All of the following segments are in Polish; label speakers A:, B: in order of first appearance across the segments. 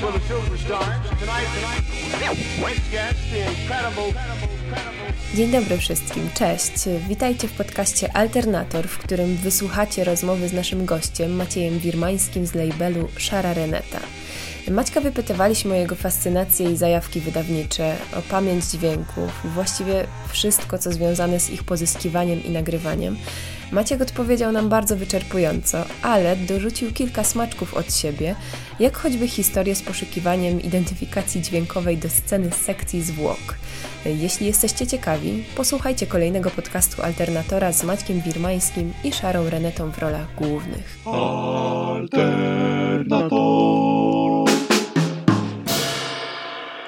A: for the. Tonight, tonight, the incredible, Dzień dobry wszystkim, cześć. Witajcie w podcaście Alternator, w którym wysłuchacie rozmowy z naszym gościem Maciejem Wirmańskim z labelu Szara Reneta. Maćka wypytywaliśmy o jego fascynacje i zajawki wydawnicze, o pamięć dźwięków właściwie wszystko, co związane z ich pozyskiwaniem i nagrywaniem. Maciek odpowiedział nam bardzo wyczerpująco, ale dorzucił kilka smaczków od siebie, jak choćby historię z poszukiwaniem identyfikacji dźwiękowej do sceny z sekcji zwłok. Jeśli jesteście ciekawi, posłuchajcie kolejnego podcastu Alternatora z Maćkiem Wirmańskim i Szarą Renetą w rolach głównych. Alternator.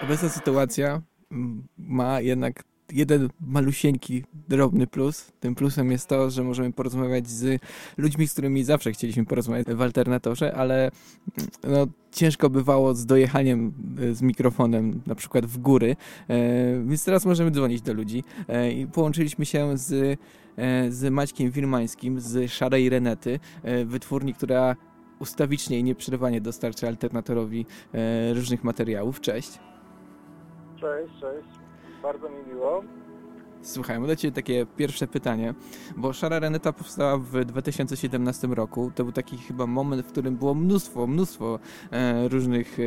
B: Obecna sytuacja ma jednak jeden malusieńki, drobny plus. Tym plusem jest to, że możemy porozmawiać z ludźmi, z którymi zawsze chcieliśmy porozmawiać w alternatorze, ale no, ciężko bywało z dojechaniem e, z mikrofonem, na przykład w góry. E, więc teraz możemy dzwonić do ludzi. E, I połączyliśmy się z, z Maćkiem Wirmańskim z Szarej Renety, wytwórni, która ustawicznie i nieprzerwanie dostarcza alternatorowi różnych materiałów. Cześć.
C: Cześć, cześć. Bardzo mi miło.
B: Słuchaj, mam Ciebie takie pierwsze pytanie, bo Szara Reneta powstała w 2017 roku. To był taki chyba moment, w którym było mnóstwo, mnóstwo e, różnych e,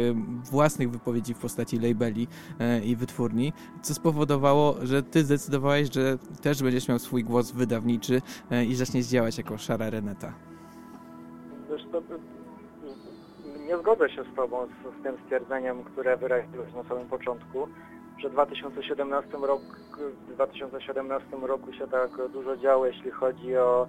B: własnych wypowiedzi w postaci labeli e, i wytwórni, co spowodowało, że Ty zdecydowałeś, że też będziesz miał swój głos wydawniczy i zaczniesz działać jako Szara Reneta.
C: Wiesz, to, nie zgodzę się z Tobą, z, z tym stwierdzeniem, które wyraziłeś na samym początku że w 2017 roku, w 2017 roku się tak dużo działo, jeśli chodzi o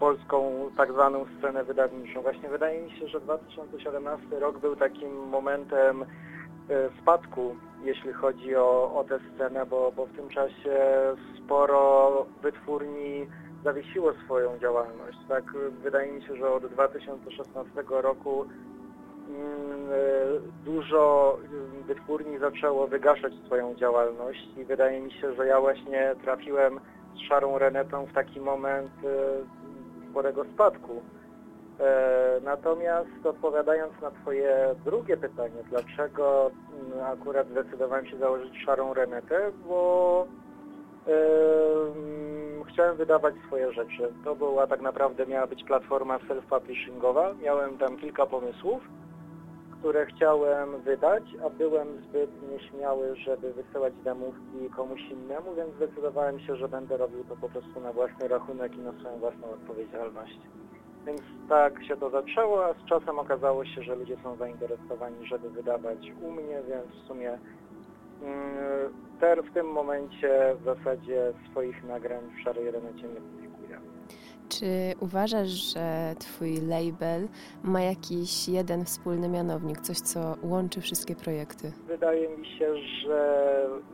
C: polską tak zwaną scenę wydawniczą. Właśnie wydaje mi się, że 2017 rok był takim momentem e, spadku, jeśli chodzi o, o tę scenę, bo, bo w tym czasie sporo wytwórni zawiesiło swoją działalność. Tak, wydaje mi się, że od 2016 roku dużo wytwórni zaczęło wygaszać swoją działalność i wydaje mi się, że ja właśnie trafiłem z Szarą Renetą w taki moment e, sporego spadku. E, natomiast odpowiadając na Twoje drugie pytanie, dlaczego mm, akurat zdecydowałem się założyć Szarą Renetę, bo mm, chciałem wydawać swoje rzeczy. To była tak naprawdę miała być platforma self-publishingowa. Miałem tam kilka pomysłów które chciałem wydać, a byłem zbyt nieśmiały, żeby wysyłać demówki komuś innemu, więc zdecydowałem się, że będę robił to po prostu na własny rachunek i na swoją własną odpowiedzialność. Więc tak się to zaczęło, a z czasem okazało się, że ludzie są zainteresowani, żeby wydawać u mnie, więc w sumie mm, ter w tym momencie w zasadzie swoich nagrań w szarej renecie nie.
D: Czy uważasz, że Twój label ma jakiś jeden wspólny mianownik, coś co łączy wszystkie projekty?
C: Wydaje mi się, że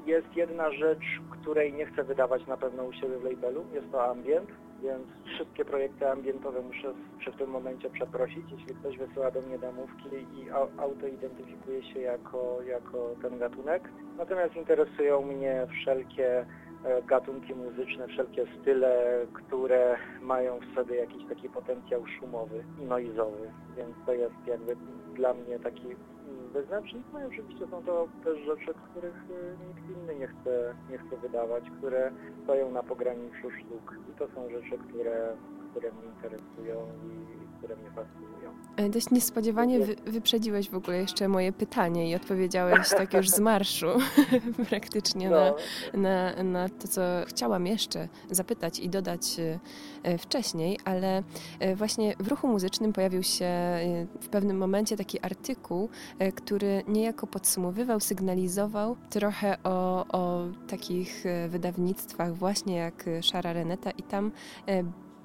C: jest jedna rzecz, której nie chcę wydawać na pewno u siebie w labelu. Jest to ambient, więc wszystkie projekty ambientowe muszę przy tym momencie przeprosić, jeśli ktoś wysyła do mnie demówki i auto identyfikuje się jako, jako ten gatunek. Natomiast interesują mnie wszelkie gatunki muzyczne, wszelkie style, które mają w sobie jakiś taki potencjał szumowy i noizowy, więc to jest jakby dla mnie taki wyznacznik. No i oczywiście są to też rzeczy, których e, nikt inny nie chce, nie chce wydawać, które stoją na pograniczu sztuk i to są rzeczy, które, które mnie interesują i które mnie fascynują.
D: E, dość niespodziewanie wy, wyprzedziłeś w ogóle jeszcze moje pytanie i odpowiedziałeś tak już z marszu praktycznie no. na, na, na to, co chciałam jeszcze zapytać i dodać e, wcześniej, ale e, właśnie w ruchu muzycznym pojawił się w pewnym momencie taki artykuł, który niejako podsumowywał, sygnalizował trochę o, o takich wydawnictwach właśnie jak Szara Reneta i tam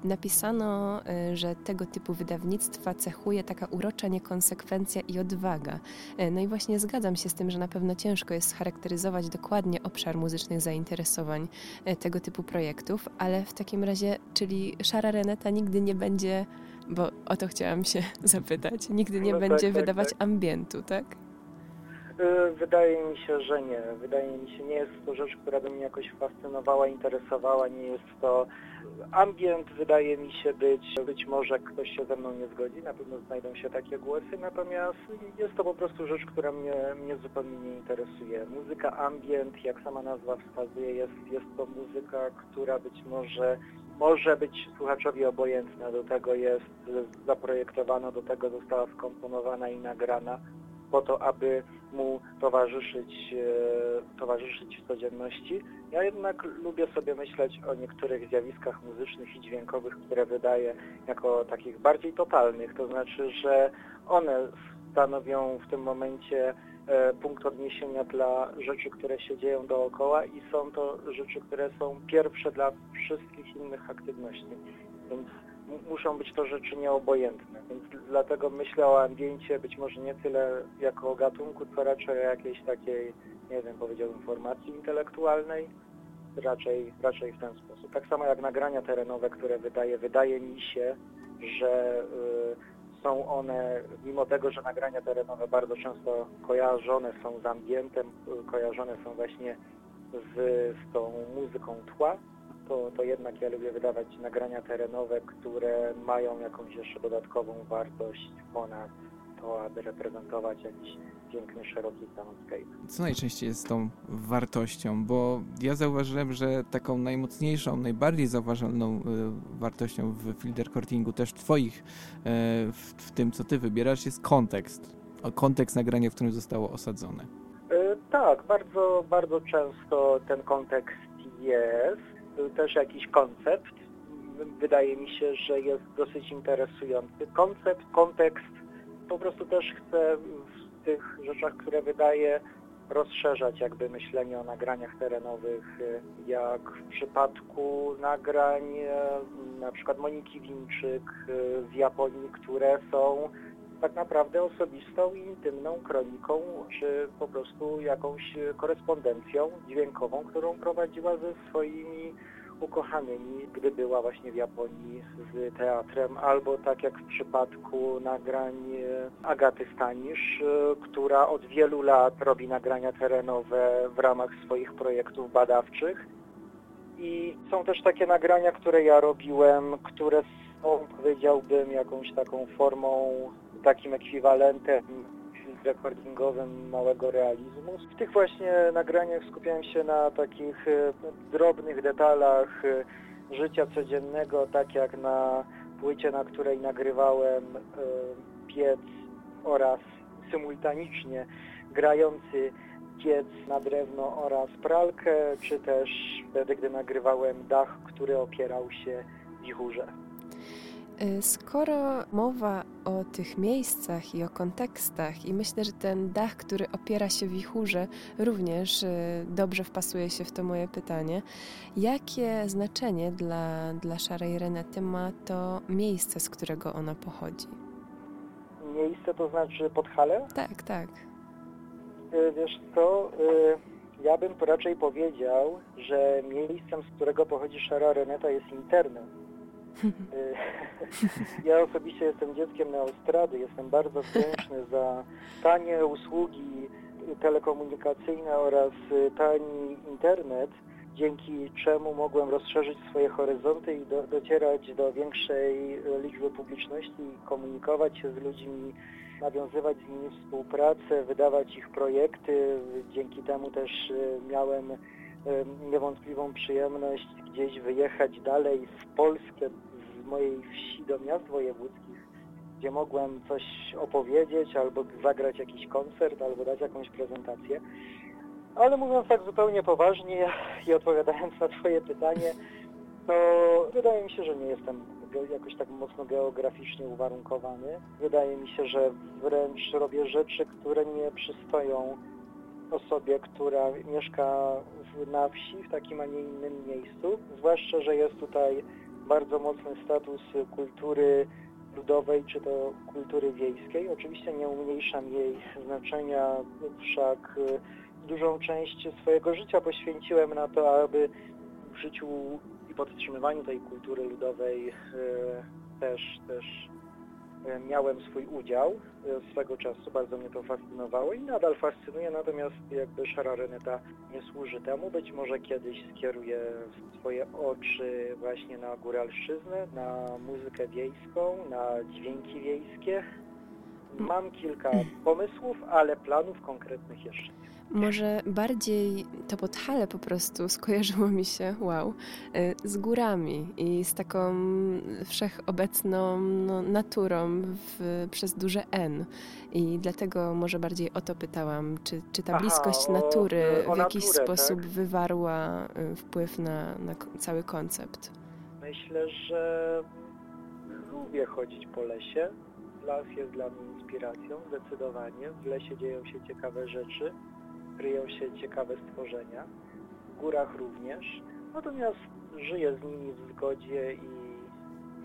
D: napisano, y, że tego typu wydawnictwa cechuje taka urocza niekonsekwencja i odwaga. Y, no i właśnie zgadzam się z tym, że na pewno ciężko jest scharakteryzować dokładnie obszar muzycznych zainteresowań y, tego typu projektów, ale w takim razie, czyli Szara Reneta nigdy nie będzie, bo o to chciałam się zapytać, nigdy nie no będzie tak, tak wydawać tak. ambientu, tak?
C: Wydaje mi się, że nie. Wydaje mi się, nie jest to rzecz, która by mnie jakoś fascynowała, interesowała. Nie jest to ambient, wydaje mi się być, być może ktoś się ze mną nie zgodzi, na pewno znajdą się takie głosy, natomiast jest to po prostu rzecz, która mnie, mnie zupełnie nie interesuje. Muzyka ambient, jak sama nazwa wskazuje, jest, jest to muzyka, która być może może być słuchaczowi obojętna, do tego jest zaprojektowana, do tego została skomponowana i nagrana po to, aby mu towarzyszyć, e, towarzyszyć w codzienności. Ja jednak lubię sobie myśleć o niektórych zjawiskach muzycznych i dźwiękowych, które wydaję jako takich bardziej totalnych, to znaczy, że one stanowią w tym momencie e, punkt odniesienia dla rzeczy, które się dzieją dookoła i są to rzeczy, które są pierwsze dla wszystkich innych aktywności. Więc muszą być to rzeczy nieobojętne, więc dlatego myślę o ambiencie być może nie tyle jako o gatunku, co raczej o jakiejś takiej, nie wiem, powiedziałbym formacji intelektualnej, raczej, raczej w ten sposób. Tak samo jak nagrania terenowe, które wydaje, wydaje mi się, że y, są one, mimo tego, że nagrania terenowe bardzo często kojarzone są z ambientem, y, kojarzone są właśnie z, z tą muzyką tła, to, to jednak ja lubię wydawać nagrania terenowe, które mają jakąś jeszcze dodatkową wartość ponad to, aby reprezentować jakiś piękny, szeroki soundscape.
B: Co najczęściej jest tą wartością? Bo ja zauważyłem, że taką najmocniejszą, najbardziej zauważalną y, wartością w field recordingu, też twoich, y, w, w, tym, co ty wybierasz, jest kontekst. Kontekst nagrania, w którym zostało osadzone.
C: Y, tak, bardzo, bardzo często ten kontekst jest też jakiś koncept. Wydaje mi się, że jest dosyć interesujący. Koncept, kontekst, po prostu też chcę w tych rzeczach, które wydaje, rozszerzać jakby myślenie o nagraniach terenowych, jak w przypadku nagrań na przykład Moniki Winczyk z Japonii, które są tak naprawdę osobistą i intymną kroniką, czy po prostu jakąś korespondencją dźwiękową, którą prowadziła ze swoimi ukochanymi, gdy była właśnie w Japonii z teatrem, albo tak jak w przypadku nagrań Agaty Stanisz, która od wielu lat robi nagrania terenowe w ramach swoich projektów badawczych. I są też takie nagrania, które ja robiłem, które są, powiedziałbym, jakąś taką formą takim ekwiwalentem recordingowym małego realizmu. W tych właśnie nagraniach skupiałem się na takich e, drobnych detalach e, życia codziennego, tak jak na płycie, na której nagrywałem e, piec oraz symultanicznie grający piec na drewno oraz pralkę, czy też wtedy, gdy nagrywałem dach, który opierał się wichurze.
D: Y, skoro mowa o tych miejscach i o kontekstach, i myślę, że ten dach, który opiera się w wichurze, również y, dobrze wpasuje się w to moje pytanie. Jakie znaczenie dla, dla szarej Renety ma to miejsce, z którego ona pochodzi?
C: Miejsce to znaczy Podhale?
D: Tak, tak.
C: Y, wiesz co, ja bym raczej powiedział, że miejscem, z którego pochodzi szara Reneta jest internet ja osobiście jestem dzieckiem neostrady, jestem bardzo wdzięczny za tanie usługi telekomunikacyjne oraz tani internet, dzięki czemu mogłem rozszerzyć swoje horyzonty i do, docierać do większej liczby publiczności, komunikować się z ludźmi, nawiązywać z nimi współpracę, wydawać ich projekty. Dzięki temu też e, miałem niewątpliwą przyjemność gdzieś wyjechać dalej w Polskę, mojej wsi do miast wojewódzkich, gdzie mogłem coś opowiedzieć, albo zagrać jakiś koncert, albo dać jakąś prezentację. Ale mówiąc tak zupełnie poważnie i odpowiadając na Twoje pytanie, to wydaje mi się, że nie jestem jakoś tak mocno geograficznie uwarunkowany. Wydaje mi się, że wręcz robię rzeczy, które nie przystoją osobie, która mieszka na wsi, w takim, a nie innym miejscu. Zwłaszcza, że jest tutaj bardzo mocny status kultury ludowej czy to kultury wiejskiej. Oczywiście nie umniejszam jej znaczenia, wszak y, dużą część swojego życia poświęciłem na to, aby w życiu i podtrzymywaniu tej kultury ludowej y, też, też miałem swój udział e, swego czasu, bardzo mnie to fascynowało i nadal fascynuje, natomiast jakby Szara Reneta nie służy temu. Być może kiedyś skieruję swoje oczy właśnie na góralszczyznę, na muzykę wiejską, na dźwięki wiejskie. Mam kilka pomysłów, ale planów konkretnych jeszcze nie.
D: Może bardziej to Podhale po prostu skojarzyło mi się, wow, y, z górami i z taką wszechobecną no, naturą w, przez duże N. I dlatego może bardziej o to pytałam, czy, czy ta bliskość Aha, natury o, o w jakiś naturę, sposób tak? wywarła y, wpływ na, na cały koncept?
C: Myślę, że lubię chodzić po lesie. Las jest dla mnie inspiracją, zdecydowanie. W lesie dzieją się ciekawe rzeczy kryją się ciekawe stworzenia, w górach również, natomiast żyję z nimi w zgodzie i,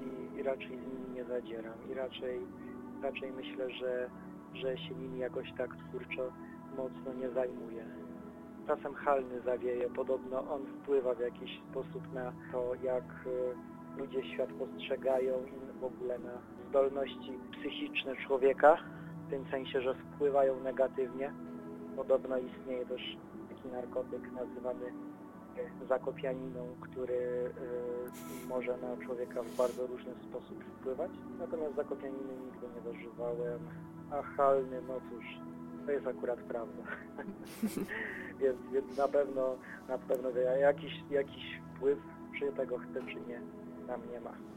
C: i, i raczej z nimi nie zadzieram i raczej, raczej myślę, że, że się nimi jakoś tak twórczo mocno nie zajmuję. Czasem halny zawieje, podobno on wpływa w jakiś sposób na to, jak e, ludzie świat postrzegają i w ogóle na zdolności psychiczne człowieka, w tym sensie, że wpływają negatywnie. Podobno istnieje też taki narkotyk nazywany e, zakopianiną, który e, może na człowieka w bardzo różny sposób wpływać. Natomiast zakopianiny nigdy nie dożywałem, a halny, no cóż, to jest akurat prawda. więc, więc na pewno, na pewno jakiś, jakiś wpływ, czy tego chce, czy nie, na mnie ma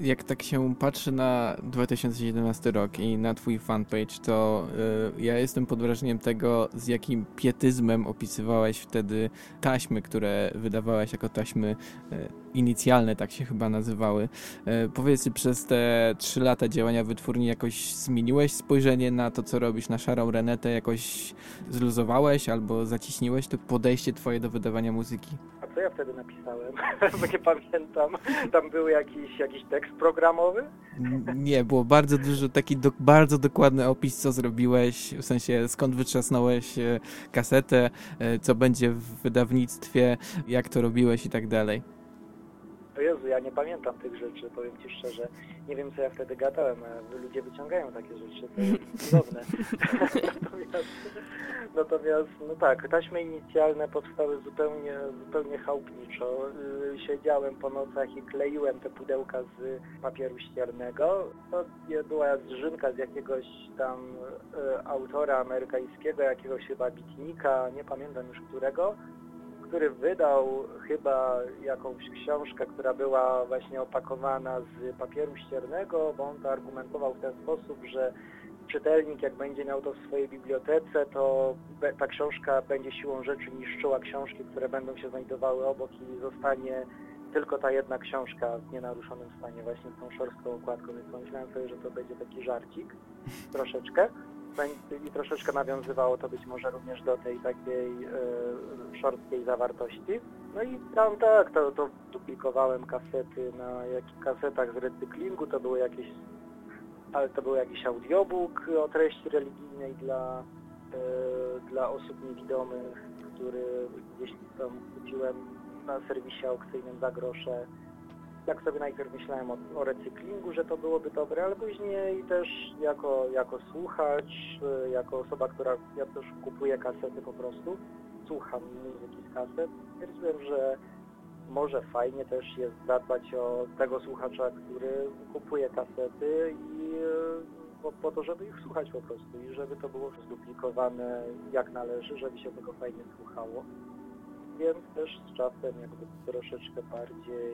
B: jak tak się patrzy na 2017 rok i na twój fanpage, to y, ja jestem pod wrażeniem tego, z jakim pietyzmem opisywałeś wtedy taśmy, które wydawałeś jako taśmy y, inicjalne, tak się chyba nazywały. Y, powiedz, czy przez te trzy lata działania wytwórni jakoś zmieniłeś spojrzenie na to, co robisz, na szarą renetę, jakoś zluzowałeś albo zaciśniłeś to podejście twoje do wydawania muzyki?
C: A co ja wtedy napisałem? Bo nie pamiętam. Tam był jakiś, jakiś tekst programowy?
B: Nie, było bardzo dużo, taki do, bardzo dokładny opis, co zrobiłeś, w sensie skąd wytrzasnąłeś e, kasetę, e, co będzie w wydawnictwie, jak to robiłeś i tak dalej.
C: O Jezu, ja nie pamiętam tych rzeczy, powiem Ci szczerze. Nie wiem, co ja wtedy gadałem, ludzie wyciągają takie rzeczy, to jest cudowne. natomiast, natomiast, no tak, taśmy inicjalne powstały zupełnie, zupełnie chałupniczo. Y, siedziałem po nocach i kleiłem te pudełka z papieru ściernego. To była zrzynka z jakiegoś tam y, autora amerykańskiego, jakiegoś chyba bitnika, nie pamiętam już którego który wydał chyba jakąś książkę, która była właśnie opakowana z papieru ściernego, bo on to argumentował w ten sposób, że czytelnik jak będzie miał to w swojej bibliotece, to ta książka będzie siłą rzeczy niszczyła książki, które będą się znajdowały obok i zostanie tylko ta jedna książka w nienaruszonym stanie właśnie z tą szorstką okładką, więc pomyślałem sobie, że to będzie taki żarcik troszeczkę i troszeczkę nawiązywało to być może również do tej takiej e, szorstkiej zawartości. No i tam tak, to, to duplikowałem kasety na jak, kasetach z recyklingu, to były jakieś, ale to był jakiś audiobook o treści religijnej dla, e, dla osób niewidomych, który gdzieś tam kupiłem na serwisie aukcyjnym za grosze tak sobie najpierw myślałem o, o, recyklingu, że to byłoby dobre, ale później też jako, jako słuchacz, y, jako osoba, która ja też kupuję kasety po prostu, słucham muzyki z kaset, stwierdziłem, że może fajnie też jest zadbać o tego słuchacza, który kupuje kasety i y, po, po, to, żeby ich słuchać po prostu i żeby to było zduplikowane jak należy, żeby się tego fajnie słuchało więc też z czasem jakby troszeczkę bardziej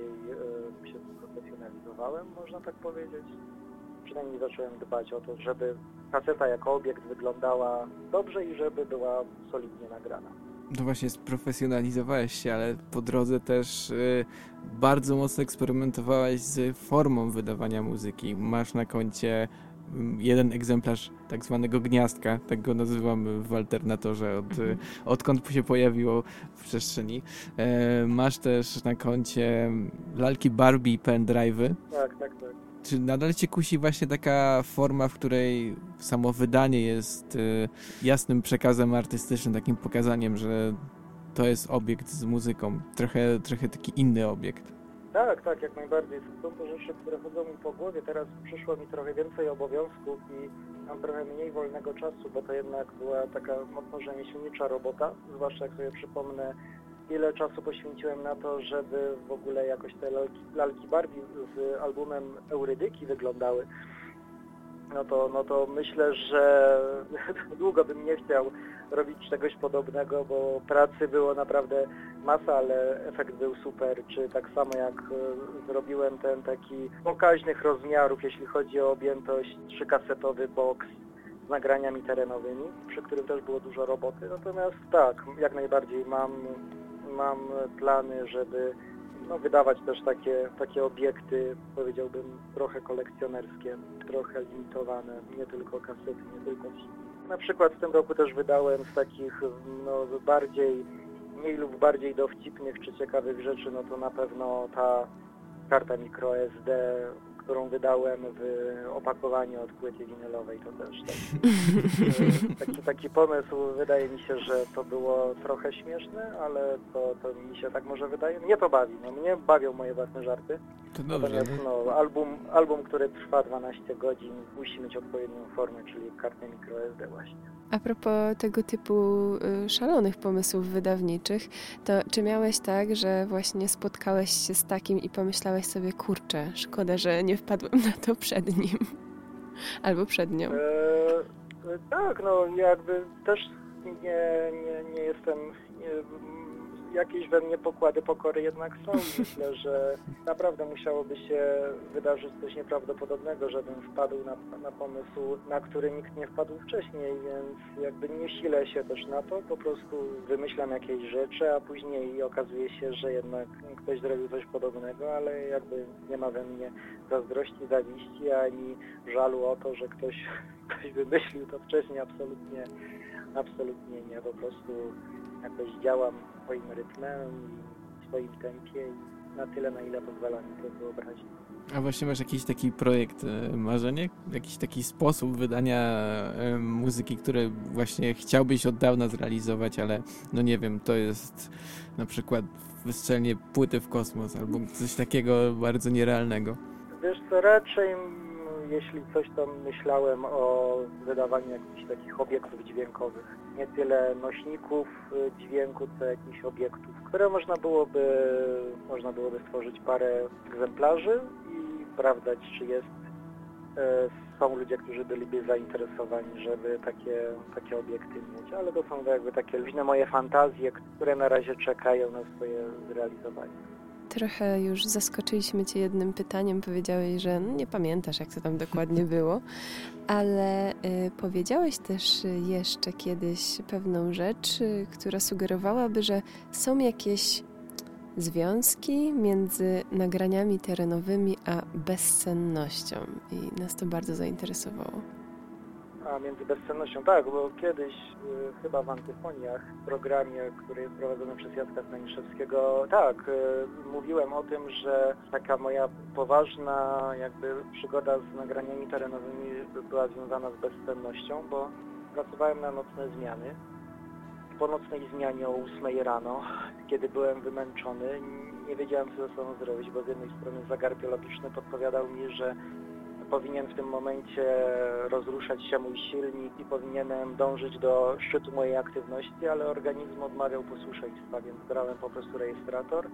C: się sprofesjonalizowałem, można tak powiedzieć. Przynajmniej zacząłem dbać o to, żeby kaseta jako obiekt wyglądała dobrze i żeby była solidnie nagrana.
B: No właśnie, sprofesjonalizowałeś się, ale po drodze też y, bardzo mocno eksperymentowałeś z formą wydawania muzyki. Masz na koncie jeden egzemplarz tak zwanego gniazdka, tak go nazywamy w alternatorze, od, mhm. odkąd się pojawiło w przestrzeni. E, masz też na koncie lalki Barbie i pendrive'y.
C: Tak, tak, tak.
B: Czy nadal cię kusi właśnie taka forma, w której samo wydanie jest y, jasnym przekazem artystycznym, takim pokazaniem, że to jest obiekt z muzyką, trochę, trochę taki inny obiekt?
C: Tak, tak, jak najbardziej. Są to rzeczy, które chodzą mi po głowie. Teraz przyszło mi trochę więcej obowiązków i mam trochę mniej wolnego czasu, bo to jednak była taka mocno rzemieślnicza robota, zwłaszcza jak sobie przypomnę, ile czasu poświęciłem na to, żeby w ogóle jakoś te lalki, lalki Barbie z albumem Eurydyki wyglądały. No to, no to myślę, że długo bym nie chciał robić czegoś podobnego, bo pracy było naprawdę masa, ale efekt był super. Czy tak samo jak e, zrobiłem ten taki pokaźnych rozmiarów, jeśli chodzi o objętość, trzykasetowy box z nagraniami terenowymi, przy którym też było dużo roboty. Natomiast tak, jak najbardziej mam, mam plany, żeby no, wydawać też takie, takie obiekty, powiedziałbym, trochę kolekcjonerskie, trochę limitowane, nie tylko kasety, nie tylko CD. Na przykład w tym roku też wydałem z takich no, bardziej, mniej lub bardziej dowcipnych czy ciekawych rzeczy, no to na pewno ta karta microSD, którą wydałem w opakowaniu od płyty winylowej, to też taki, taki, taki pomysł, wydaje mi się, że to było trochę śmieszne, ale to, to mi się tak może wydaje. Mnie to bawi, no mnie bawią moje własne żarty.
B: To dobrze. Natomiast
C: no, album, album, który trwa 12 godzin, musi mieć odpowiednią formę, czyli kartę microSD właśnie.
D: A propos tego typu y, szalonych pomysłów wydawniczych, to czy miałeś tak, że właśnie spotkałeś się z takim i pomyślałeś sobie, kurczę, szkoda, że nie wpadłem na to przed nim albo przed nią? E,
C: tak, no jakby też nie, nie, nie jestem nie, jakieś we mnie pokłady pokory jednak są. Myślę, że naprawdę musiałoby się wydarzyć coś nieprawdopodobnego, żebym wpadł na, na pomysł, na który nikt nie wpadł wcześniej, więc jakby nie silę się też na to, po prostu wymyślam jakieś rzeczy, a później okazuje się, że jednak ktoś zrobił coś podobnego, ale jakby nie ma we mnie zazdrości, zawiści, ani żalu o to, że ktoś, ktoś wymyślił to wcześniej, absolutnie, absolutnie nie, po prostu jakoś działam swoim rytmem i swoim tempie i na tyle, na ile pozwala mi to wyobrazić.
B: A właśnie masz jakiś taki projekt, e, marzenie? Jakiś taki sposób wydania e, muzyki, który właśnie chciałbyś od dawna zrealizować, ale no nie wiem, to jest na przykład wystrzelnie płyty w kosmos albo coś takiego bardzo nierealnego.
C: Wiesz co, raczej jeśli coś to myślałem o wydawaniu jakichś takich obiektów dźwiękowych. Nie tyle nośników y, dźwięku, co jakichś obiektów, które można byłoby, można byłoby stworzyć parę egzemplarzy i sprawdzać, czy jest, e, są ludzie, którzy byliby zainteresowani, żeby takie, takie obiekty mieć, ale to są jakby takie luźne moje fantazje, które na razie czekają na swoje zrealizowanie.
D: Trochę już zaskoczyliśmy Cię jednym pytaniem. Powiedziałeś, że nie pamiętasz, jak to tam dokładnie było, ale y, powiedziałeś też jeszcze kiedyś pewną rzecz, y, która sugerowałaby, że są jakieś związki między nagraniami terenowymi a bezsennością i nas to bardzo zainteresowało.
C: A między bezsennością, tak, bo kiedyś y, chyba w Antyfoniach, w programie, który jest prowadzony przez Jacka Staniszewskiego, tak, y, mówiłem o tym, że taka moja poważna jakby przygoda z nagraniami terenowymi była związana z bezsennością, bo pracowałem na nocne zmiany. Po nocnej zmianie o 8 rano, kiedy byłem wymęczony, nie wiedziałem co ze sobą zrobić, bo z jednej strony zagar biologiczny podpowiadał mi, że powinien w tym momencie rozruszać się mój silnik i powinienem dążyć do szczytu mojej aktywności, ale organizm odmawiał posłuszeństwa, więc brałem po prostu rejestrator,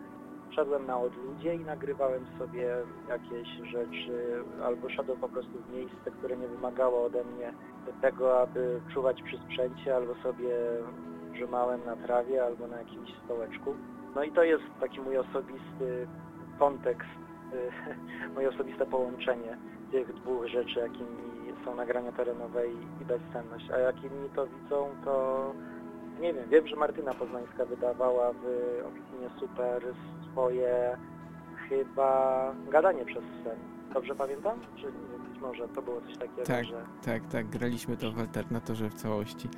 C: szedłem na odludzie i nagrywałem sobie jakieś rzeczy, albo szedłem po prostu w miejsce, które nie wymagało ode mnie tego, aby czuwać przy sprzęcie, albo sobie drzymałem na trawie, albo na jakimś stołeczku. No i to jest taki mój osobisty kontekst, moje osobiste połączenie tych dwóch rzeczy, jakimi są nagrania terenowe i, i bezsenność. A jak inni to widzą, to nie wiem. Wiem, że Martyna Poznańska wydawała w Oficynie Super swoje chyba gadanie przez sen. Dobrze pamiętam? Czy być może to było coś takiego,
B: tak,
C: że...
B: Tak, tak, graliśmy to w alternatorze w całości.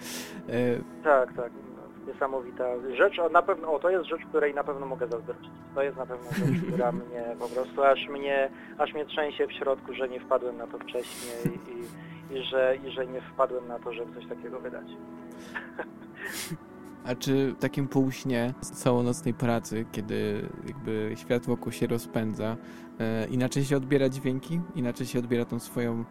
C: E... Tak, tak niesamowita rzecz. O, na pewno, o, to jest rzecz, której na pewno mogę zazdrościć. To jest na pewno rzecz, która mnie po prostu aż mnie, aż mnie trzęsie w środku, że nie wpadłem na to wcześniej i, i, że, i że nie wpadłem na to, żeby coś takiego wydać.
B: A czy w takim półśnie całonocnej pracy, kiedy jakby świat wokół się rozpędza, e, inaczej się odbiera dźwięki? Inaczej się odbiera tą swoją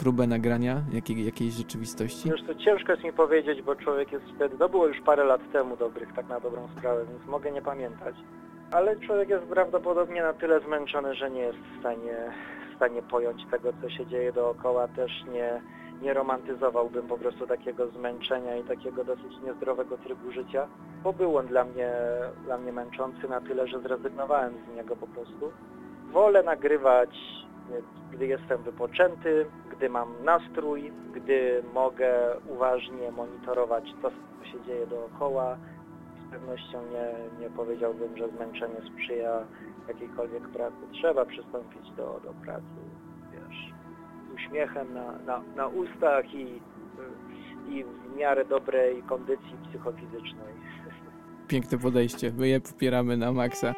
B: próbę nagrania jakiej, jakiejś rzeczywistości?
C: Już to ciężko jest mi powiedzieć, bo człowiek jest wtedy, to było już parę lat temu dobrych, tak na dobrą sprawę, więc mogę nie pamiętać. Ale człowiek jest prawdopodobnie na tyle zmęczony, że nie jest w stanie, w stanie pojąć tego, co się dzieje dookoła. Też nie, nie romantyzowałbym po prostu takiego zmęczenia i takiego dosyć niezdrowego trybu życia, bo był on dla mnie, dla mnie męczący na tyle, że zrezygnowałem z niego po prostu. Wolę nagrywać, gdy jestem wypoczęty, gdy mam nastrój, gdy mogę uważnie monitorować to, co się dzieje dookoła. Z pewnością nie, nie powiedziałbym, że zmęczenie sprzyja jakiejkolwiek pracy. Trzeba przystąpić do, do pracy, wiesz, z uśmiechem na, na, na ustach i, i w miarę dobrej kondycji psychofizycznej.
B: Piękne podejście. My je popieramy na maksa.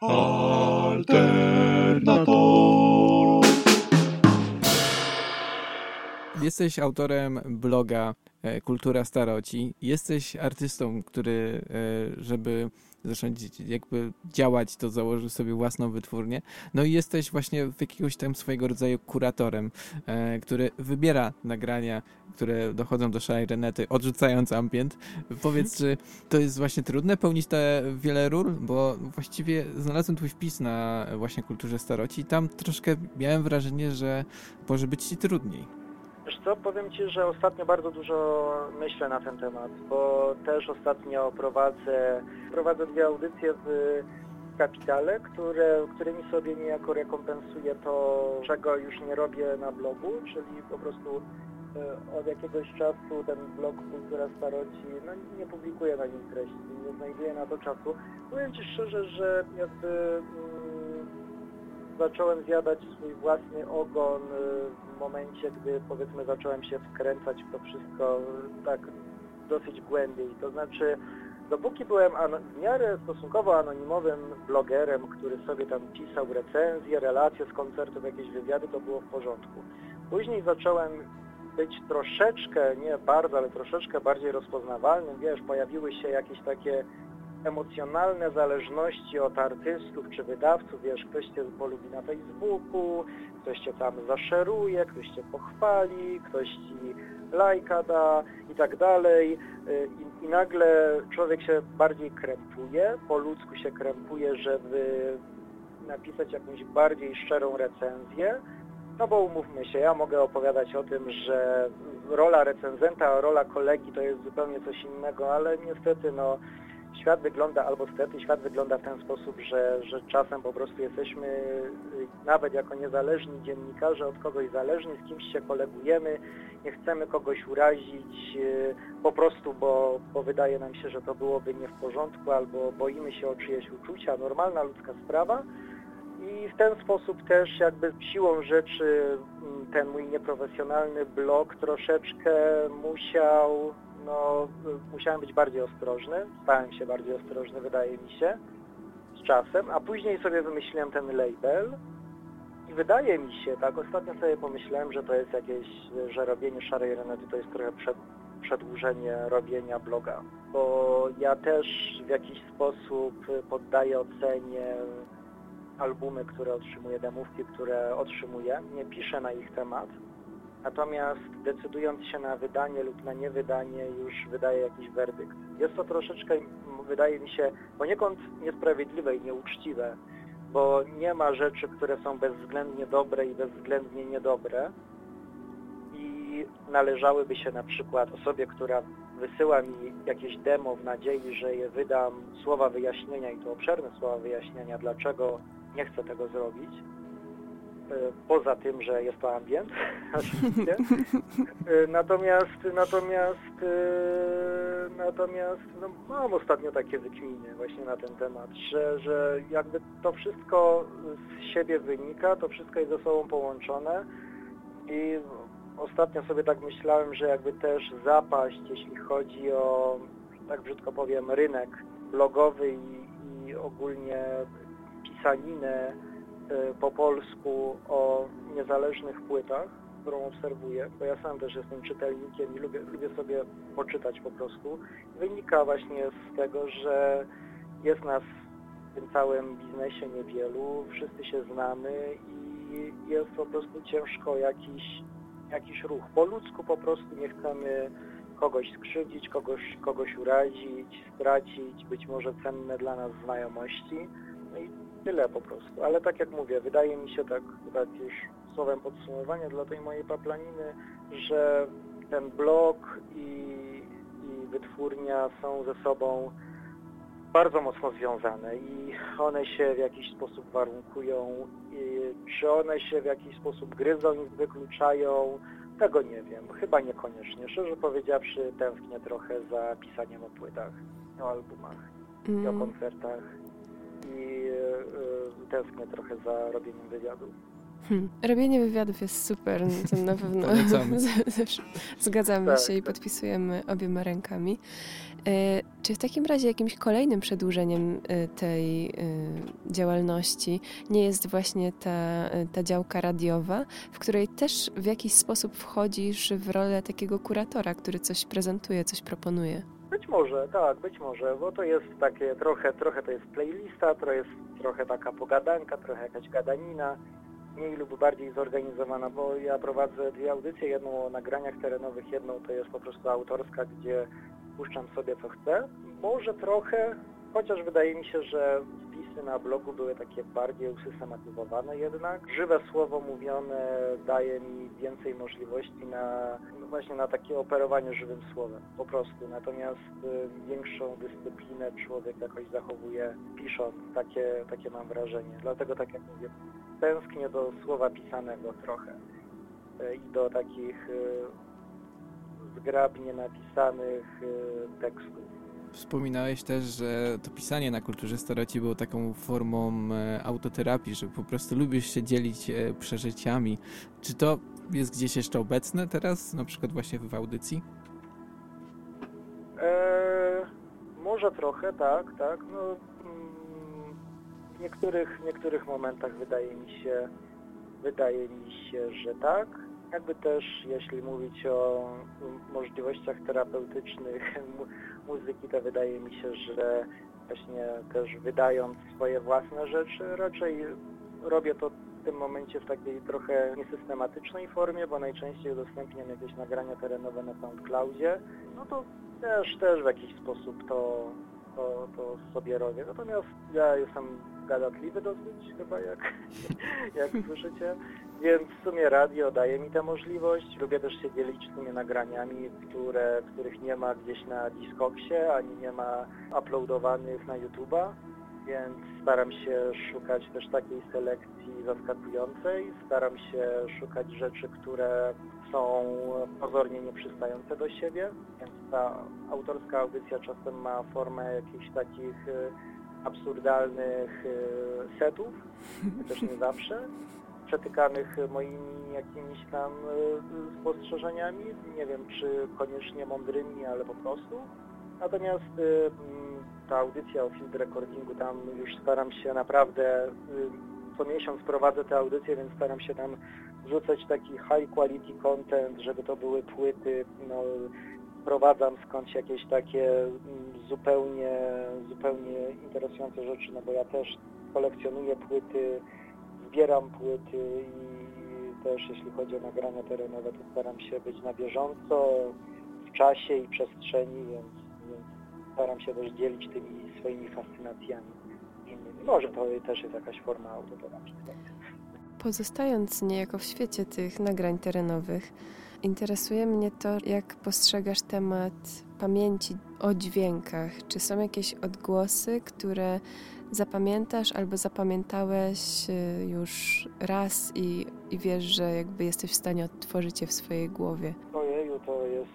B: Alternator. Jesteś autorem bloga e, Kultura Staroci. Jesteś artystą, który, e, żeby zacząć jakby działać, to założył sobie własną wytwórnię. No i jesteś właśnie w jakiegoś tam swojego rodzaju kuratorem, e, który wybiera nagrania, które dochodzą do szarej Renety, odrzucając ambient. Powiedz, czy to jest właśnie trudne pełnić te wiele ról? Bo właściwie znalazłem twój wpis na właśnie kulturze staroci i tam troszkę miałem wrażenie, że może być ci trudniej.
C: Wiesz co, powiem Ci, że ostatnio bardzo dużo myślę na ten temat, bo też ostatnio prowadzę, prowadzę dwie audycje w kapitale, które, którymi sobie niejako rekompensuję to, czego już nie robię na blogu, czyli po prostu e, od jakiegoś czasu ten blog Kultura Staroci, no nie publikuję na nim treści, nie znajduję na to czasu. Powiem Ci szczerze, że jakby mm, zacząłem zjadać swój własny ogon y, momencie, gdy powiedzmy zacząłem się wkręcać w to wszystko tak dosyć głębiej. To znaczy, dopóki byłem w miarę stosunkowo anonimowym blogerem, który sobie tam pisał recenzje, relacje z koncertów, jakieś wywiady, to było w porządku. Później zacząłem być troszeczkę, nie bardzo, ale troszeczkę bardziej rozpoznawalnym. Wiesz, pojawiły się jakieś takie emocjonalne zależności od artystów czy wydawców, wiesz, ktoś cię polubi na Facebooku, ktoś cię tam zaszeruje, ktoś cię pochwali, ktoś ci lajka da i tak dalej. Y, I, I, nagle człowiek się bardziej krępuje, po ludzku się krępuje, żeby napisać jakąś bardziej szczerą recenzję. No bo umówmy się, ja mogę opowiadać o tym, że rola recenzenta, rola kolegi to jest zupełnie coś innego, ale niestety no świat wygląda, albo stety, świat wygląda w ten sposób, że, że czasem po prostu jesteśmy, y, nawet jako niezależni dziennikarze, od kogoś zależni, z kimś się kolegujemy, nie chcemy kogoś urazić y, po prostu, bo, bo wydaje nam się, że to byłoby nie w porządku, albo boimy się o czyjeś uczucia, normalna ludzka sprawa. I w ten sposób też jakby siłą rzeczy mm, ten mój nieprofesjonalny blog troszeczkę musiał no, musiałem być bardziej ostrożny, stałem się bardziej ostrożny, wydaje mi się, z czasem, a później sobie wymyśliłem ten label. I wydaje mi się, tak, ostatnio sobie pomyślałem, że to jest jakieś, że robienie szarej renety to jest trochę przed, przedłużenie robienia bloga, bo ja też w jakiś sposób poddaję ocenie albumy, które otrzymuję, demówki, które otrzymuję, nie piszę na ich temat, Natomiast decydując się na wydanie lub na niewydanie już wydaje jakiś werdykt. Jest to troszeczkę, wydaje mi się, poniekąd niesprawiedliwe i nieuczciwe, bo nie ma rzeczy, które są bezwzględnie dobre i bezwzględnie niedobre i należałyby się na przykład osobie, która wysyła mi jakieś demo w nadziei, że je wydam słowa wyjaśnienia i to obszerne słowa wyjaśnienia, dlaczego nie chcę tego zrobić, poza tym, że jest to ambient. E, natomiast, natomiast, e, natomiast no, mam ostatnio takie wykminy właśnie na ten temat, że, że jakby to wszystko z siebie wynika, to wszystko jest ze sobą połączone i ostatnio sobie tak myślałem, że jakby też zapaść, jeśli chodzi o, tak brzydko powiem, rynek blogowy i, i ogólnie pisaninę, Y, po polsku o niezależnych płytach, którą obserwuję, bo ja sam też jestem czytelnikiem i lubię, lubię sobie poczytać po prostu, wynika właśnie z tego, że jest nas w tym całym biznesie niewielu, wszyscy się znamy i jest po prostu ciężko jakiś, jakiś ruch. Po ludzku po prostu nie chcemy kogoś skrzywdzić, kogoś, kogoś urazić, stracić być może cenne dla nas znajomości. No i Tyle po prostu. Ale tak jak mówię, wydaje mi się tak, tak już słowem podsumowania dla tej mojej paplaniny, że ten blog i, i wytwórnia są ze sobą bardzo mocno związane i one się w jakiś sposób warunkują. I czy one się w jakiś sposób gryzą i wykluczają, tego nie wiem. Chyba niekoniecznie. Szczerze powiedziawszy, tęsknię trochę za pisaniem o płytach, o albumach mm. i o mm. koncertach i e, tęsknię trochę za robieniem wywiadu.
D: Hmm. Robienie wywiadów jest super, no to na pewno zgadzamy tak, się i tak. podpisujemy obiema rękami. E, czy w takim razie jakimś kolejnym przedłużeniem e, tej e, działalności nie jest właśnie ta, ta działka radiowa, w której też w jakiś sposób wchodzisz w rolę takiego kuratora, który coś prezentuje, coś proponuje?
C: Być może, tak, być może, bo to jest takie trochę, trochę to jest playlista, to jest trochę taka pogadanka, trochę jakaś gadanina, mniej lub bardziej zorganizowana, bo ja prowadzę dwie audycje, jedną o nagraniach terenowych, jedną to jest po prostu autorska, gdzie puszczam sobie co chcę. Może trochę, chociaż wydaje mi się, że na blogu były takie bardziej usystematyzowane jednak. Żywe słowo mówione daje mi więcej możliwości na no właśnie na takie operowanie żywym słowem, po prostu. Natomiast y, większą dyscyplinę człowiek jakoś zachowuje pisząc, takie, takie mam wrażenie. Dlatego tak jak mówię, tęsknię do słowa pisanego trochę y, i do takich y, zgrabnie napisanych y, tekstów.
B: Wspominałeś też, że to pisanie na kulturze staroci było taką formą e, autoterapii, że po prostu lubisz się dzielić e, przeżyciami. Czy to jest gdzieś jeszcze obecne teraz, na przykład właśnie w audycji?
C: Eee, może trochę, tak, tak. No, mm, w niektórych, niektórych momentach wydaje mi się, wydaje mi się, że tak. Jakby też, jeśli mówić o możliwościach terapeutycznych muzyki, to wydaje mi się, że właśnie też wydając swoje własne rzeczy, raczej robię to w tym momencie w takiej trochę niesystematycznej formie, bo najczęściej udostępniam jakieś nagrania terenowe na SoundCloudzie, no to też, też w jakiś sposób to, to, to sobie robię. Natomiast ja jestem gadatliwy dosyć chyba, jak, jak słyszycie, więc w sumie radio daje mi tę możliwość. Lubię też się dzielić tymi nagraniami, które, których nie ma gdzieś na Discogsie, ani nie ma uploadowanych na YouTube'a, więc staram się szukać też takiej selekcji zaskakującej. Staram się szukać rzeczy, które są pozornie nieprzystające do siebie, więc ta autorska audycja czasem ma formę jakichś takich y, absurdalnych y, setów, też nie zawsze przetykanych moimi jakimiś tam y, spostrzeżeniami, nie wiem czy koniecznie mądrymi, ale po prostu. Natomiast y, mm, ta audycja o field recordingu, tam już staram się naprawdę, co miesiąc prowadzę tę audycję, więc staram się tam wrzucać taki high quality content, żeby to były płyty, no, wprowadzam skądś jakieś takie mm, zupełnie, zupełnie interesujące rzeczy, no bo ja też kolekcjonuję płyty, zbieram płyty i też jeśli chodzi o nagrania terenowe, to staram się być na bieżąco w czasie i przestrzeni, więc, więc staram się też dzielić tymi swoimi fascynacjami innymi. Może to też jest jakaś forma autoterapii.
D: Pozostając niejako w świecie tych nagrań terenowych, interesuje mnie to, jak postrzegasz temat pamięci o dźwiękach. Czy są jakieś odgłosy, które zapamiętasz albo zapamiętałeś y, już raz i, i wiesz, że jakby jesteś w stanie odtworzyć je w swojej głowie?
C: Ojeju, to jest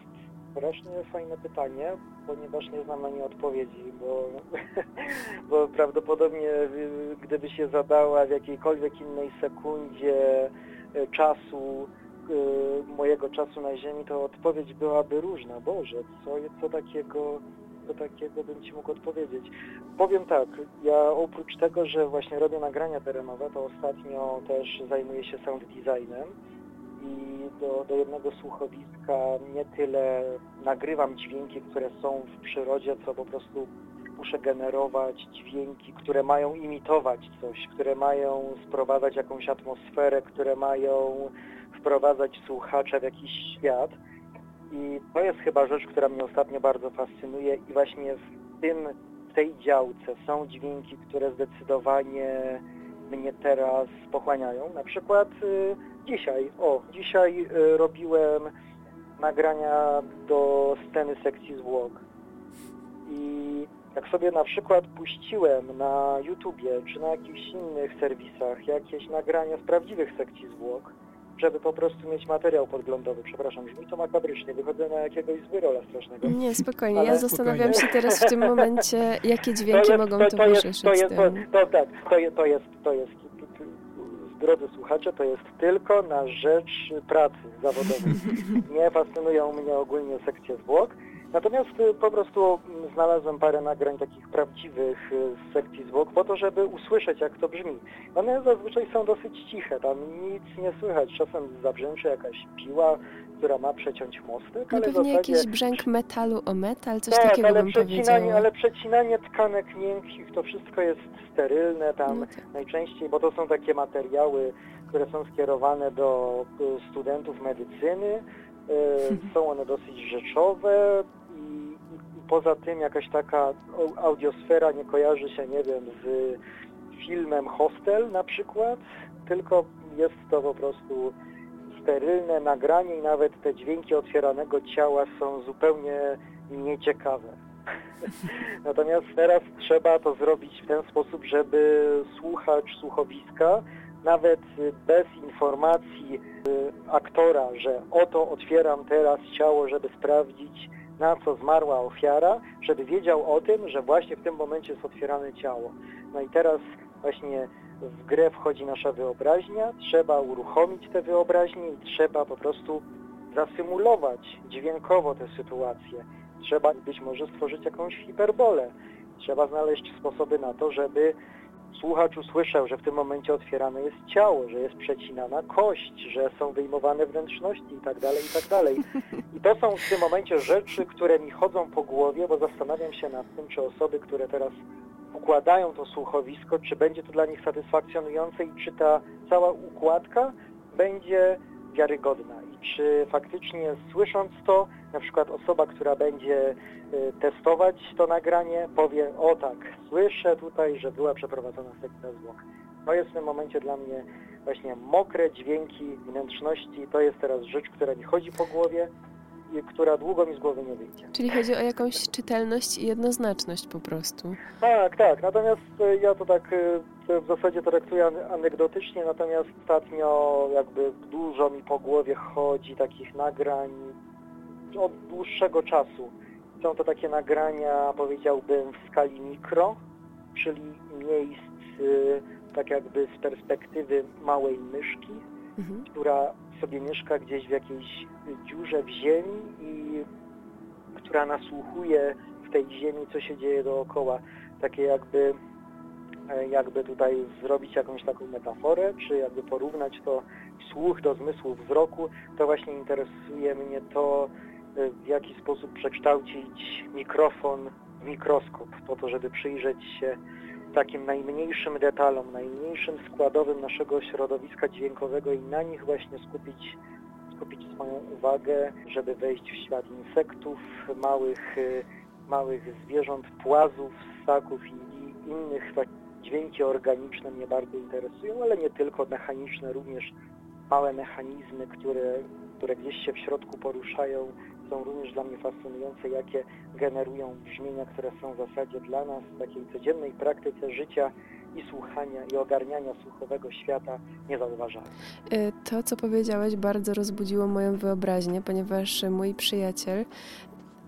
C: strasznie fajne pytanie, ponieważ nie znam na nie odpowiedzi, bo, bo prawdopodobnie y, gdyby się zadała w jakiejkolwiek innej sekundzie y, czasu, mojego czasu na Ziemi, to odpowiedź byłaby różna. Boże, co, co takiego co takiego bym Ci mógł odpowiedzieć. Powiem tak, ja oprócz tego, że właśnie robię nagrania terenowe, to ostatnio też zajmuję się sound designem i do, do jednego słuchowiska nie tyle nagrywam dźwięki, które są w przyrodzie, co po prostu muszę generować dźwięki, które mają imitować coś, które mają sprowadzać jakąś atmosferę, które mają wprowadzać słuchacza w jakiś świat. I to jest chyba rzecz, która mnie ostatnio bardzo fascynuje i właśnie w tym, w tej działce są dźwięki, które zdecydowanie mnie teraz pochłaniają. Na przykład y, dzisiaj, o, dzisiaj y, robiłem nagrania do sceny sekcji zwłok. I jak sobie na przykład puściłem na YouTubie czy na jakichś innych serwisach jakieś nagrania z prawdziwych sekcji zwłok, żeby po prostu mieć materiał podglądowy. Przepraszam, brzmi to makabrycznie, wychodzę na jakiegoś zbyrola strasznego.
D: Nie, spokojnie, Ale... ja zastanawiam spokojnie. się teraz w tym momencie, jakie dźwięki jest, mogą to, towarzyszyć
C: to jest, to, to, tak, to, to jest, to jest drodzy słuchacze, to jest tylko na rzecz pracy zawodowej. Nie fascynują mnie ogólnie sekcje zwłok. Natomiast y, po prostu znalazłem parę nagrań takich prawdziwych y, z sekcji zwłok po to, żeby usłyszeć jak to brzmi. One zazwyczaj są dosyć ciche, tam nic nie słychać. Czasem zabrzęczy jakaś piła, która ma przeciąć mostek,
D: no
C: ale
D: pewnie
C: zasadzie...
D: jakiś brzęk metalu o metal, coś
C: tak,
D: takiego
C: ale
D: bym
C: przecinanie, ale przecinanie tkanek miękkich to wszystko jest sterylne tam
D: No tak.
C: najczęściej, bo to są takie materiały, które są skierowane do y, studentów medycyny. Są one dosyć rzeczowe poza tym jakaś taka au- audiosfera nie kojarzy się, nie wiem, z filmem Hostel na przykład, tylko jest to po prostu sterylne nagranie i nawet te dźwięki otwieranego ciała są zupełnie nieciekawe. Natomiast teraz trzeba to zrobić w ten sposób, żeby słuchacz słuchowiska nawet bez informacji y, aktora, że oto otwieram teraz ciało, żeby sprawdzić na co zmarła ofiara, żeby wiedział o tym, że właśnie w tym momencie jest otwierane ciało. No i teraz właśnie w grę wchodzi nasza wyobraźnia, trzeba uruchomić tę wyobraźnię i trzeba po prostu zasymulować dźwiękowo tę sytuację. Trzeba być może stworzyć jakąś hiperbolę. Trzeba znaleźć sposoby na to, żeby słuchacz usłyszał, że w tym momencie otwierane jest ciało, że jest przecinana kość, że są wyjmowane wnętrzności i tak dalej, i tak. I to są w tym momencie rzeczy, które mi chodzą po głowie, bo zastanawiam się nad tym, czy osoby, które teraz układają to słuchowisko, czy będzie to dla nich satysfakcjonujące i czy ta cała układka będzie wiarygodna. I czy faktycznie słysząc to, na przykład osoba, która będzie y, testować to nagranie, powie, o tak, słyszę tutaj, że była przeprowadzona sekcja zwłok. To jest w tym momencie dla mnie właśnie mokre dźwięki wnętrzności, to jest teraz rzecz, która mi chodzi po głowie która długo mi z głowy nie wyjdzie.
D: Czyli chodzi o jakąś czytelność i jednoznaczność po prostu.
C: Tak, tak. Natomiast e, ja to tak e, w zasadzie traktuję ane- anegdotycznie, natomiast ostatnio jakby dużo mi po głowie chodzi takich nagrań od dłuższego czasu. Są to takie nagrania, powiedziałbym, w skali mikro, czyli miejsc e, tak jakby z perspektywy małej myszki,
D: Mhm.
C: która sobie mieszka gdzieś w jakiejś dziurze w ziemi i która nasłuchuje w tej ziemi, co się dzieje dookoła. Takie jakby, e, jakby tutaj zrobić jakąś taką metaforę, czy jakby porównać to słuch do zmysłu wzroku, to właśnie interesuje mnie to, e, w jaki sposób przekształcić mikrofon w mikroskop, po to, żeby przyjrzeć się takim najmniejszym detalom, najmniejszym składowym naszego środowiska dźwiękowego i na nich właśnie skupić, skupić swoją uwagę, żeby wejść w świat insektów, małych, y, małych zwierząt, płazów, ssaków i, innych. Tak, dźwięki organiczne mnie bardzo interesują, ale nie tylko mechaniczne, również małe mechanizmy, które, które gdzieś się w środku poruszają, są również dla mnie fascynujące, jakie generują brzmienia, które są w zasadzie dla nas w takiej codziennej praktyce życia i słuchania i ogarniania słuchowego świata niezauważalne.
D: Y, To, co powiedziałeś, bardzo rozbudziło moją wyobraźnię, ponieważ mój przyjaciel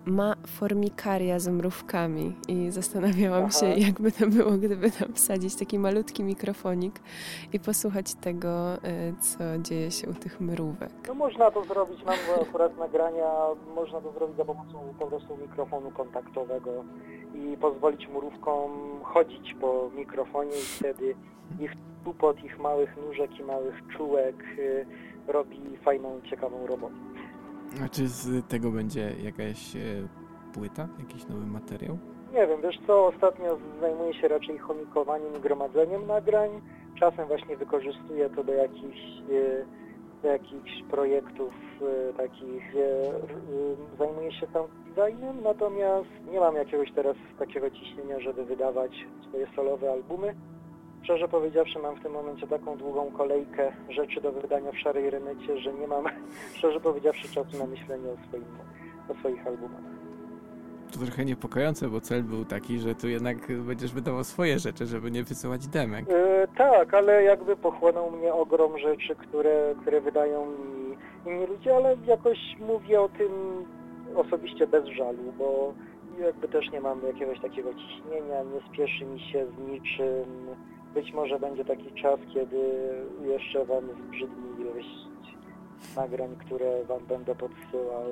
D: ma formikaria z mrówkami i zastanawiałam
C: Aha.
D: się, jakby to było, gdyby tam wsadzić taki malutki mikrofonik i posłuchać tego, y, co dzieje się u tych mrówek.
C: No można to zrobić, mam akurat nagrania, można to zrobić za pomocą po prostu mikrofonu kontaktowego i pozwolić mrówkom chodzić po mikrofonie i wtedy ich tupot, ich małych nóżek i małych czułek y, robi fajną, ciekawą robotę.
B: A czy z tego będzie jakaś e, płyta, jakiś nowy materiał?
C: Nie wiem, wiesz co, ostatnio zajmuję się raczej chomikowaniem i gromadzeniem nagrań. Czasem właśnie wykorzystuję to do jakichś, e, do jakichś projektów e, takich, zajmuję się sound designem, natomiast nie mam jakiegoś teraz takiego ciśnienia, żeby wydawać swoje solowe albumy. Szczerze powiedziawszy, mam w tym momencie taką długą kolejkę rzeczy do wydania w szarej renecie, że nie mam, szczerze powiedziawszy, czasu na myślenie o, swoim, o swoich albumach.
B: To trochę niepokojące, bo cel był taki, że tu jednak będziesz wydawał swoje rzeczy, żeby nie wysyłać demek.
C: E, tak, ale jakby pochłonął mnie ogrom rzeczy, które, które wydają mi inni ludzie, ale jakoś mówię o tym osobiście bez żalu, bo jakby też nie mam jakiegoś takiego ciśnienia, nie spieszy mi się z niczym być może będzie taki czas, kiedy jeszcze Wam zbrzydni ilość nagrań, które Wam będę podsyłał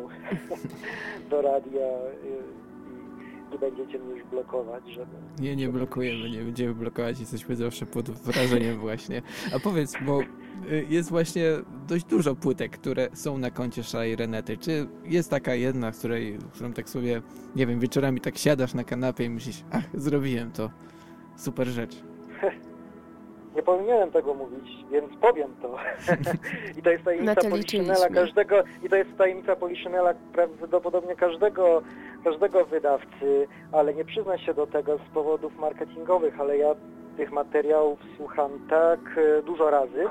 C: do radia i, i będziecie mnie już blokować, żeby...
B: Nie, nie blokujemy, nie będziemy blokować, jesteśmy zawsze pod wrażeniem właśnie. A powiedz, bo y, jest właśnie dość dużo płytek, które są na koncie Szalej Renety. Czy jest taka jedna, której, którą tak sobie, nie wiem, wieczorami tak siadasz na kanapie i myślisz, ach, zrobiłem to, super rzecz.
C: Nie powinienem tego mówić, więc powiem to. I to jest tajemnica Poliszynela każdego, i to jest tajemnica Poliszynela prawdopodobnie każdego, każdego wydawcy, ale nie przyzna się do tego z powodów marketingowych, ale ja tych materiałów słucham tak e, dużo razy,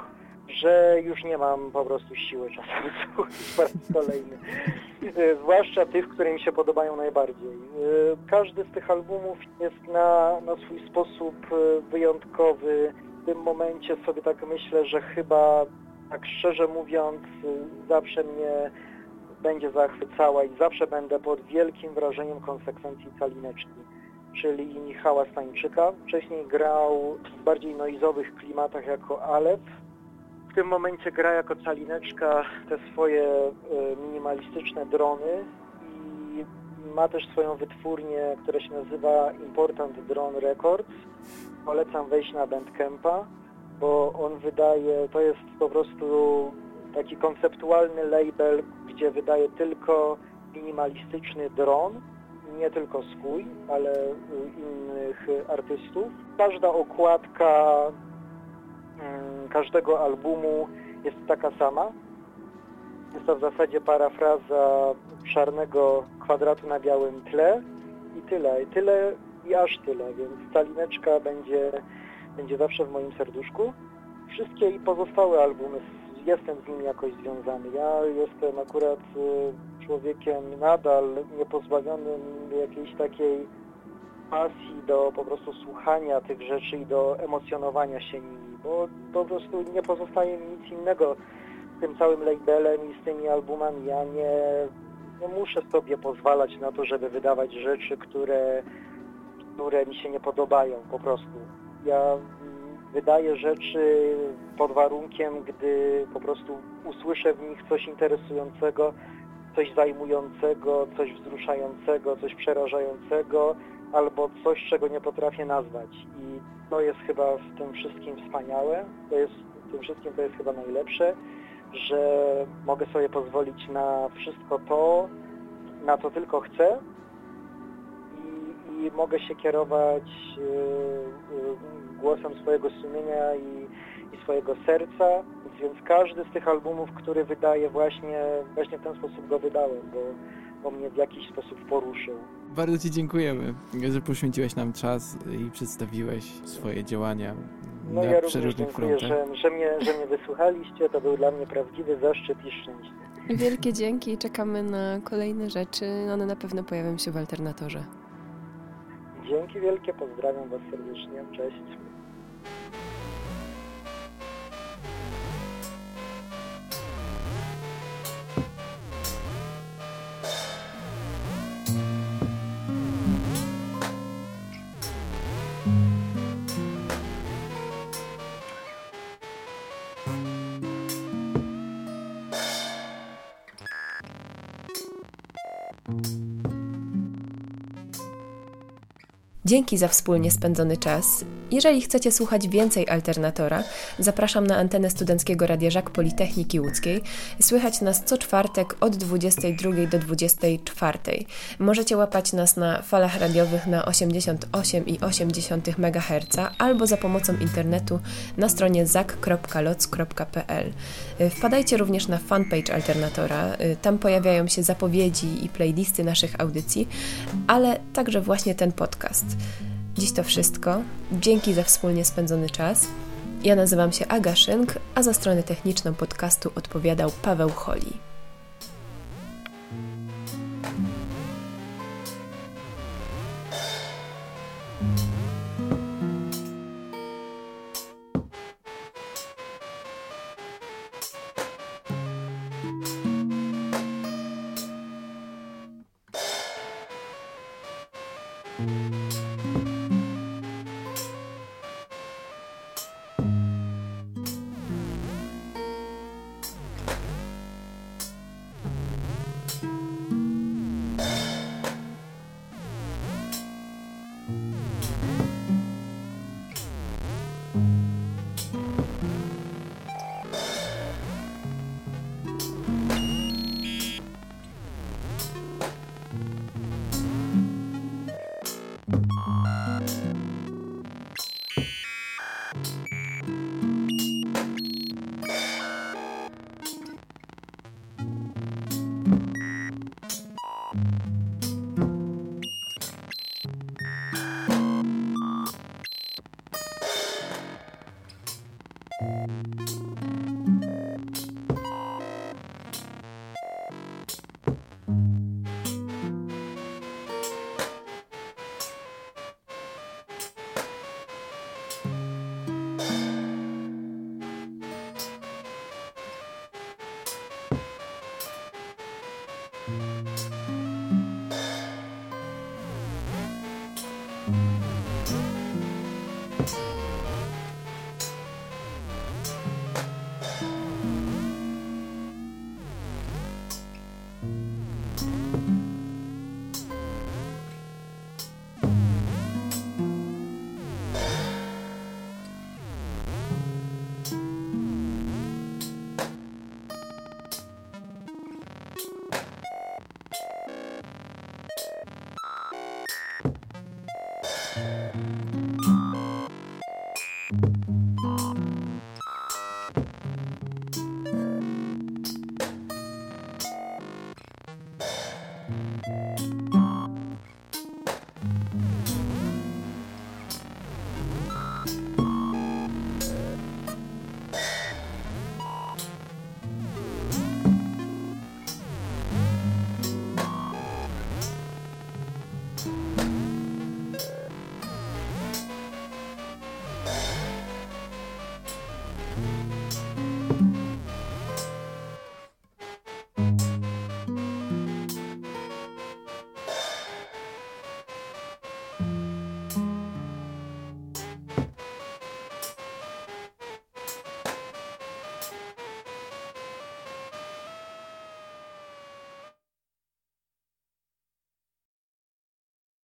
C: że już nie mam po prostu siły czasem słuchać po raz kolejny. E, zwłaszcza tych, które mi się podobają najbardziej. E, każdy z tych albumów jest na, na swój sposób wyjątkowy, w tym momencie sobie tak myślę, że chyba, tak szczerze mówiąc, zawsze mnie będzie zachwycała i zawsze będę pod wielkim wrażeniem konsekwencji Calineczki, czyli Michała Stańczyka. Wcześniej grał w bardziej noizowych klimatach jako Alep. W tym momencie gra jako Calineczka te swoje e, minimalistyczne drony i ma też swoją wytwórnię, która się nazywa Important Drone Records polecam wejść na Bandcampa, bo on wydaje, to jest po prostu taki konceptualny label, gdzie wydaje tylko minimalistyczny dron, nie tylko swój, ale innych artystów. Każda okładka każdego albumu jest taka sama. Jest to w zasadzie parafraza czarnego kwadratu na białym tle i tyle. I tyle i aż tyle, więc Stalineczka będzie, będzie zawsze w moim serduszku. Wszystkie i pozostałe albumy, jestem z nimi jakoś związany. Ja jestem akurat y, człowiekiem nadal niepozbawionym jakiejś takiej pasji do po prostu słuchania tych rzeczy i do emocjonowania się nimi, bo po prostu nie pozostaje mi nic innego z tym całym labelem i z tymi albumami. Ja nie, nie muszę sobie pozwalać na to, żeby wydawać rzeczy, które które mi się nie podobają po prostu. Ja mm, wydaję rzeczy pod warunkiem, gdy po prostu usłyszę w nich coś interesującego, coś zajmującego, coś wzruszającego, coś przerażającego, albo coś, czego nie potrafię nazwać. I to jest chyba w tym wszystkim wspaniałe, to jest, w tym wszystkim to jest chyba najlepsze, że mogę sobie pozwolić na wszystko to, na co tylko chcę, i mogę się kierować y, y, głosem swojego sumienia i, i swojego serca, więc każdy z tych albumów, który wydaję właśnie, właśnie w ten sposób go wydałem, bo, bo mnie w jakiś sposób poruszył.
B: Bardzo Ci dziękujemy, że poświęciłeś nam czas i przedstawiłeś swoje działania
C: no na ja również dziękuję, że, że, mnie, że mnie wysłuchaliście. To był dla mnie prawdziwy zaszczyt i szczęście.
D: Wielkie dzięki i czekamy na kolejne rzeczy. One na pewno pojawią się w alternatorze.
C: Dzięki wielkie, pozdrawiam Was serdecznie, cześć.
A: Dzięki za wspólnie spędzony czas. Jeżeli chcecie słuchać więcej Alternatora, zapraszam na antenę Studenckiego Radia Żak Politechniki Łódzkiej. Słychać nas co czwartek od 22 do 24. Możecie łapać nas na falach radiowych na 88,8 MHz albo za pomocą internetu na stronie zak.loc.pl. Wpadajcie również na fanpage Alternatora. Tam pojawiają się zapowiedzi i playlisty naszych audycji, ale także właśnie ten podcast. Dziś to wszystko. Dzięki za wspólnie spędzony czas. Ja nazywam się Aga Szynk, a za stronę techniczną podcastu odpowiadał Paweł Holi.